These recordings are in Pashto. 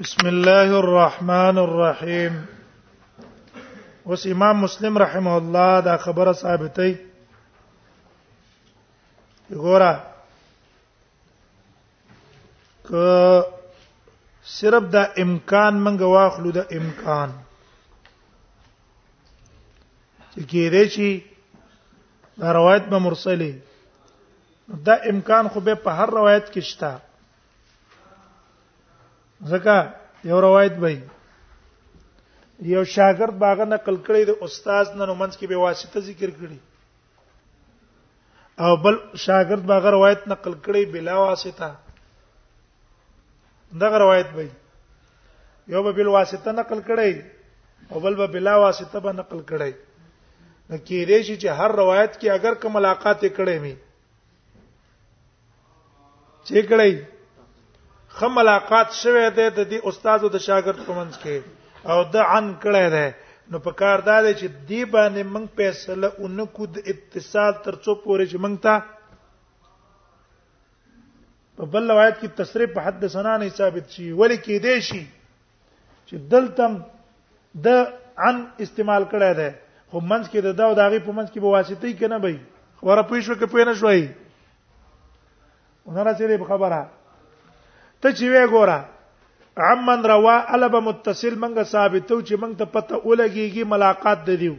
بسم الله الرحمن الرحیم اوس امام مسلم رحمه الله دا خبره ثابتې ګوره ک صرف دا امکان منګه واخلو دا امکان چې کېدې شي دا روایت به مرسلې دا امکان خو به په هر روایت کې شته ځکه یو روایت به یو شاګرد باغ نقل کړی د استاد نن منځ کې به واسطه ذکر کړي او بل شاګرد باغ روایت نقل کړی بلا واسطه دغه روایت به یو به بل واسطه نقل کړی او بل به بلا واسطه به نقل کړی نو کې دې شي چې هر روایت کې اگر کوم ملاقات کړې می چې کړی خه ملاقات شوه دی د دې استاد او د شاګرد په منځ کې او د عن کړی دی نو په کار دا دی چې دی باندې موږ فیصله اونکو د اتصال ترڅو پورې چې موږ ته په بل روایت کې تصریح په حدثنا نه ثابت شي ولی کې دی شي چې دلتم د عن استعمال کړی دی خو منځ کې د دا او د هغه په منځ کې به واسطه یې کنه بې خبره پوه شو کې پوه نه شوي ونرا سره په خبره ته چې وې ګوره عمن روا الب متصل منګه ثابتو چې منګ ته پته ولګيږي ملاقات د دیو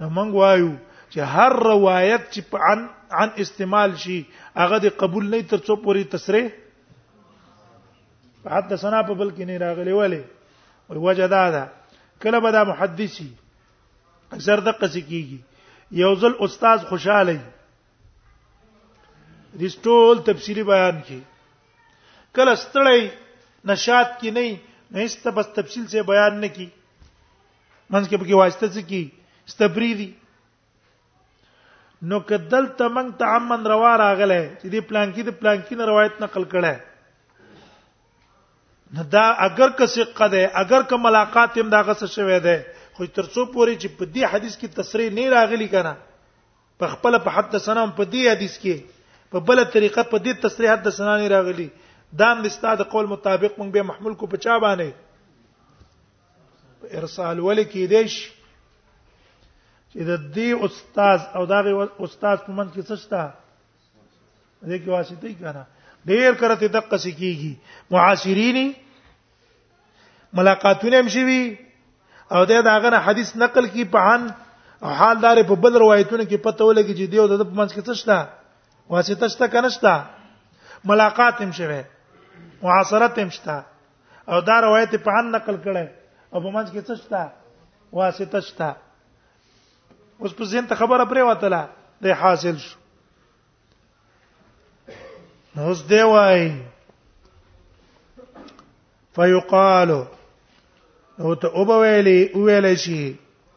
نو منګ وایو چې هر روایت چې عن عن استعمال شي هغه د قبول نه تر څو پوری تصریح حتی سنا په بل کې نه راغلی ولی وی وجه دا ده کله به دا محدثي اکثر د قصې کیږي یو ځل استاد خوشاله دي ټول تفصیلی بیان کی کله ستړی نشاط کی نه نه است بس تفصیل سے بیان نه کی منځ کې به کې واسطه څه کی استبری دي نو کدل ته موږ ته امن روا راغله چې دی پلان کې د پلان کې روایت نقل کړه نه دا اگر که ثقه ده اگر که ملاقات هم داغه څه شوی ده خو ترڅو پوري چې په دې حدیث کې تصریح نه راغلی کنه په خپل په حد سنم په دې حدیث کې په بل طریقه په دې تصریح حد سنم نه راغلی دا د استاد قول مطابق موږ به محمول کو په چا باندې ارسال ولې کې دي شي چې د دې استاد او دا استاد په من کې څه شته دې کې واسطه یې کنه ډیر کرته دقه سکیږي معاشرینی ملاقاتونه هم شوي او دا داغه حدیث نقل کی په ان حال دار په بل روایتونو کې پته ولګي چې دیو د پمنځ کې څه شته واسطه شته کنه شته ملاقات هم شوه معاصرت هم شته او دا روایت په ان نقل کړي او په منځ کې څه شته واسطه شته اوس په زین ته خبره پرې وتله د حاصل شو نو اوس دی وای فیقال او ته او ویلی او ویلی شي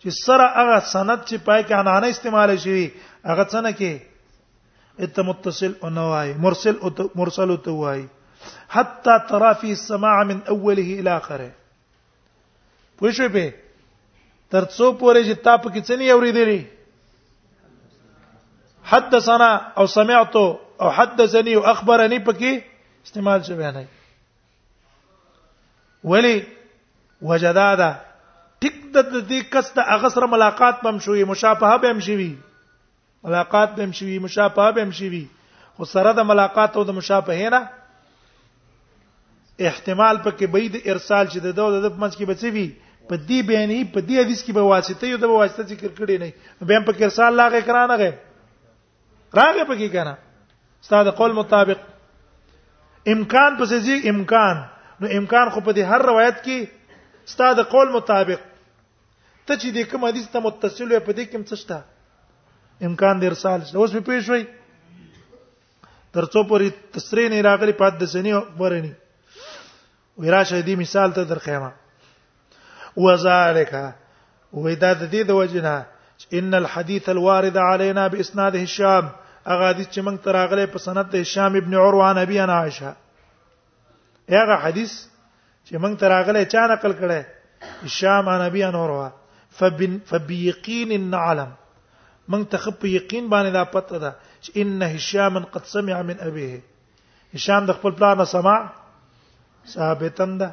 چې سره هغه سند چې پای کې انانه استعمال شي هغه څنګه کې ات متصل او نوای مرسل او مرسل او توای حتا ترى في السماع من اوله الى اخره پوښې په ترڅو پورې چې تا په کې څه نه اوریدلې حدثنا او سمعت او حدثني او اخبرني پکې استعمال شوی نه ولی وجدا دا ټیک د دې کس د هغه سره ملاقات پم شوې مشابهه به هم شوي ملاقات به هم شوي مشابهه به هم شوي خو سره د ملاقات او د مشابهه نه احتمال پکې به د ارسال چې د دوه د منځ کې بچي وي په دې بیانې په دې حدیث کې به واسطه یو د واسطه ذکر کړي نه به هم پکې ارسال لاغه کرانه غي راغه پکې کنه ستاسو قول مطابق امکان پسې زی امکان نو امکان خو په دې هر روایت کې ستاسو قول مطابق ته چې دې کوم حدیث ته متصل وي په دې کې څه شته امکان د ارسال شته اوس په پیښ وي ترڅو پوری تسری نه راغلی پات د سنی ورنی وراشه دې مثال ته درخېما وذالک وې دا د دې د وجنه ان الحديث الوارد علينا باسناد هشام اغه حدیث چې موږ تراغله په سند د هشام ابن عروه عن ابي انا عائشه هغه حدیث چې موږ تراغله چا نقل کړي هشام عن ابي انا عروه فبيقين نعلم موږ تخپ یقین باندې دا پته ده چې ان هشام قد سمع من ابيه هشام د خپل پلار نه سماع ثابتن ده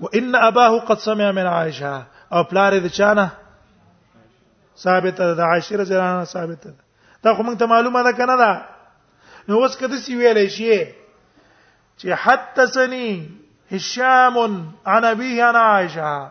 وان اباه قد سمع من عائشه او پلار د چانه ثابت ده د عائشه رضی الله عنها ثابت ده دا خو موږ ته معلومه ده کنه دا نو اوس کده سی ویلې شي چې حدثني هشام عن ابيه عن عائشه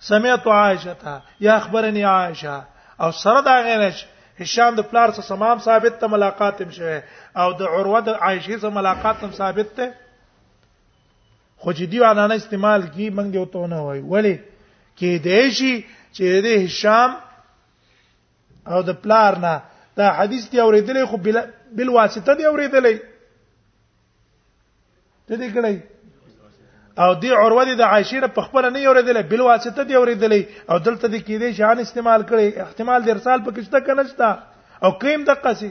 سمعت عائشه تا یا اخبرني عائشه او سره دا غنچ هشام د پلار سره سمام ثابت ته ملاقات هم شوه او د عروه د عائشه سره ملاقات هم ثابت ته خو چې دی وانانه استعمال کی منګه وته نه وای ولی کې دیشي چې د هشام او د پلار نه دا حدیث دی اوریدلې خو بل واسطه دی اوریدلې ته دې کړی او دی عروه دی د عائشه په خپل نه اوریدل بل واسطه دی اوریدل او دلته د کې دی شان استعمال کړي احتمال د ارسال په کښته کنه شته او کیم د قصې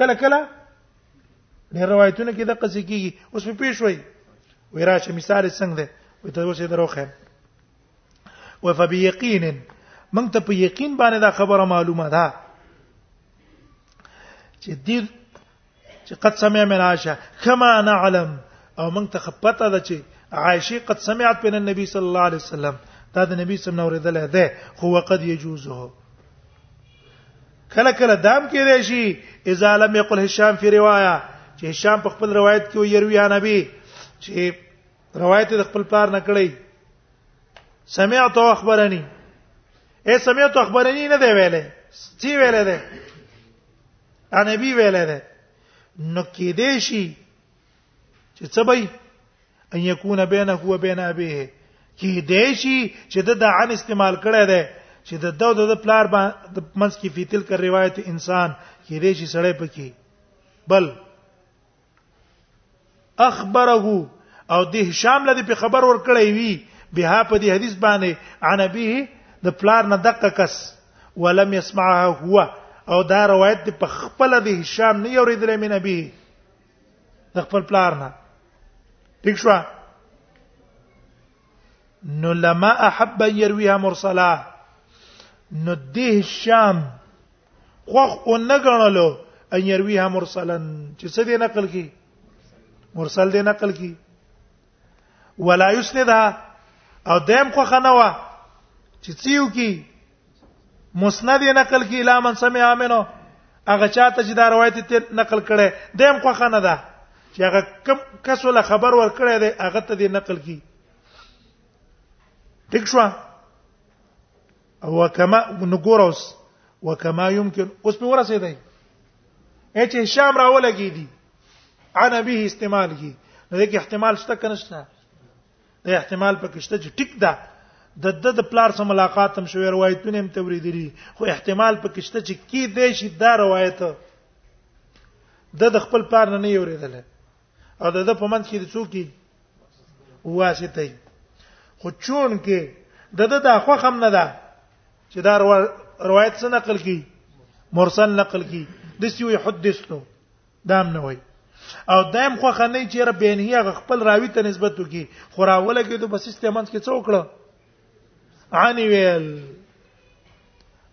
کله کله د روایتونو کې د قصې کیږي اوس په پیښ وای وی راشه مثال څنګه دی وي ته اوسې دروخه و فبيقين من ته په یقین باندې دا خبره معلومه ده چې دې چې قد سمع من عائشه کما نعلم او موږ ته خپته ده چې عائشه قد سمعت من النبي صلى الله عليه وسلم دا د نبی سم نور دل ده خو وقد يجوزه کله کله دام کې دی شي اذا لم يقل هشام في روايه چې هشام په خپل روایت کې ویروي یا نبی چې روایت د خپل پلار نه کړی سمعت او اخبرني اے سمعت اخبرني نه دی ویلې سی ویلې ده دا نبی ویل دی نو کې دې شي چې څه به ان يكون بينه هو بين ابيه کې دې شي چې د عن استعمال کړی دی چې د دو د پلار باندې منځ کې فیتل کر روایت انسان کې دې شي سړی پکې بل اخبره او د هشام لدی په خبر ور کړی وی به په دې حدیث باندې عن ابيه د پلار نه دقه کس ولم يسمعها هو او دا روایت په خپل د هشام نه اوریدلې من ابيه د خپل پلار نه ٹھیک شو نو لما احب يرويها مرسلا نو د هشام خوخ او نه غنلو ان يرويها مرسلا چې څه دې نقل کی مرسل دې نقل کی ولا يسندها او دیم خو خنوا چې څیو کی مسند یې نقل کی الا من سمع امنو هغه چاته چې دا روایت ته نقل کړي دیم خو خنه ده چې هغه کم کس ولا خبر ور کړی دی هغه ته دې نقل کی ٹھیک شو او کما نګوروس وکما يمكن اوس په ورسېدای اچ هشام راولګی دي انا به استعمال کی نو دغه احتمال شته کنه شته دا احتمال پکې شته چې ټیک ده د د د پلار سره ملاقات هم شوې روایتونه هم توریدلي خو احتمال پکې شته چې کی دې شي دا روایت د د خپل پلار نه نه یوریدل او د په منځ کې څوک دي واسطه خو چون کې د د دا خو خم نه ده چې دا روایت څخه نقل کی مرسل نقل کی د سی وی حدثتو دام نه وای او دایم خو خنه چې رب بینه هغه خپل راوی ته نسبت وکي خو راوله کې د بس استعمال کې څوک کړه عن ویل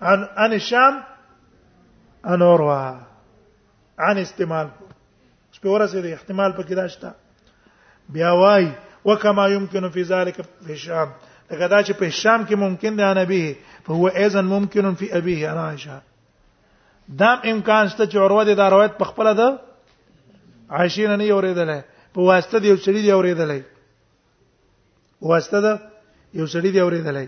عن عن شام عن اوروه عن استعمال کو اس په ورسې د احتمال په کې داشتا بیا وای وکما يمكن في ذلك في الشام لکه دا چې په شام کې ممکن دی انا به فهو ايضا ممكن في ابيه انا عائشه دام امکان شته چې اوروه د روایت په خپل ده عائشه نه نه اوریدل په واسطه دی یو سړي دی اوریدل واسطه ده یو سړي دی اوریدل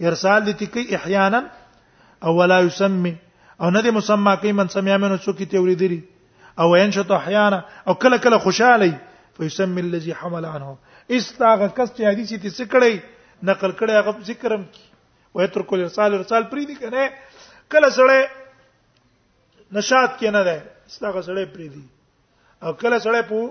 ارسال دي تکي احيانا او ولا يسمي او نه دي مسمى کوي من سمع منه څوک ته وريدري او ينشط احيانا او کله کله خوشاله فيسمي الذي حمل عنه استاغه کس چې حدیث ته سکړی نقل کړي هغه ذکرم کی ويترك الارسال ارسال پری دي کنه کله سره نشاط کې نه ده استاغه سره پری دي او کله سره په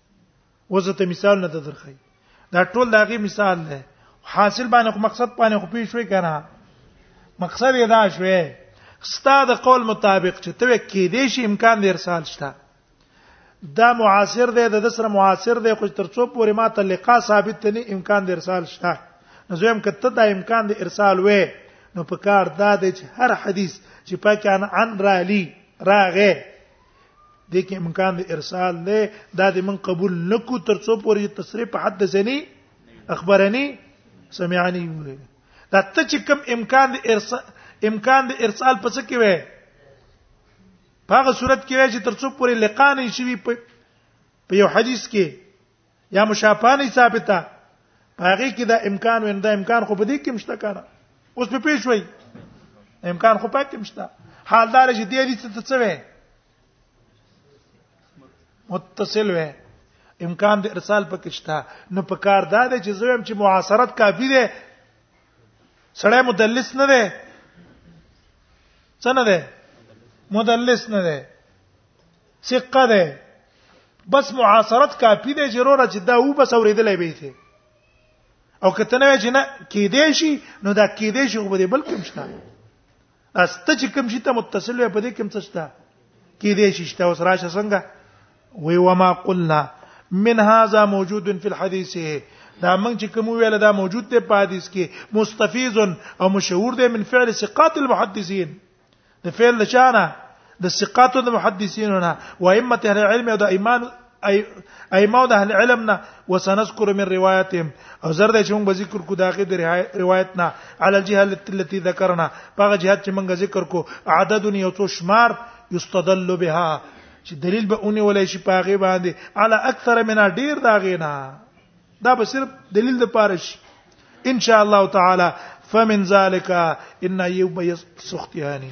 وزته مثال نه درخی دا ټول داغي مثال دی حاصل باندې مقصد باندې خو پیښ وی کنه مقصد یې دا شوی ستا د قول مطابق چې ته کې دې شي امکان دې ارسال شته دا معاصر دی د سره معاصر دی خو تر څو پورې ما ته لقا ثابت ته نه امکان دې ارسال شته نو زم کته دا امکان دې ارسال وې نو په کار دا دی چې هر حدیث چې پاکه ان رالی راغه د کې امکان د ارسال نه دا د من قبول نکو تر څو پورې تصریح په حد ځنی اخبرني سمعني وي دا ته چې کوم امکان د ارسال امکان د ارسال په څه کې وي په هغه صورت کې وي چې تر څو پورې لقا نه شي په یو حدیث کې یا مشافانه ثابته هغه کې دا امکان وین دا امکان خو په دې کې مشته کنه اوس په پیښ وای امکان خو پکې مشته حال دار چې دې دې څه څه وې متصل وې امکان د ارسال پکې شته نو په کار دا دی چې زویم چې معاصرت کافی دی سړی مدلس نه دی څه نه دی مدلس نه دی ثقه ده بس معاصرت کافی دی چې روره چې دا و بس اوریدلې به ته او کته نه چې نه کې دی شي نو دا کې دی شي خو به بل کوم شته است چې کوم شي ته متصل وي په دې کوم څه شته کې دی شي شته اوس راشه څنګه وی وما قلنا من هذا موجود في الحديث دا موږ چې کوم ویل دا موجود دی په حدیث کې مستفیض او مشهور دی من فعل ثقات المحدثین د فعل لچانه د ثقاتو د محدثینو نه و ائمه اهل العلم او د ایمان ائمه د اهل علم نه وسنذكر من روایتهم او زر د چون به ذکر کو داخې د روایت نه علی الجهه التي ذکرنا هغه جهاد چې موږ ذکر کو عدد یو څو شمار یستدل بها چې دلیل به اونې ولې شي پاغه باندې علی اکثر من ډیر داغې نه دا به صرف دلیل د پاره شي ان شاء الله تعالی فمن ذلك ان يبيس سختياني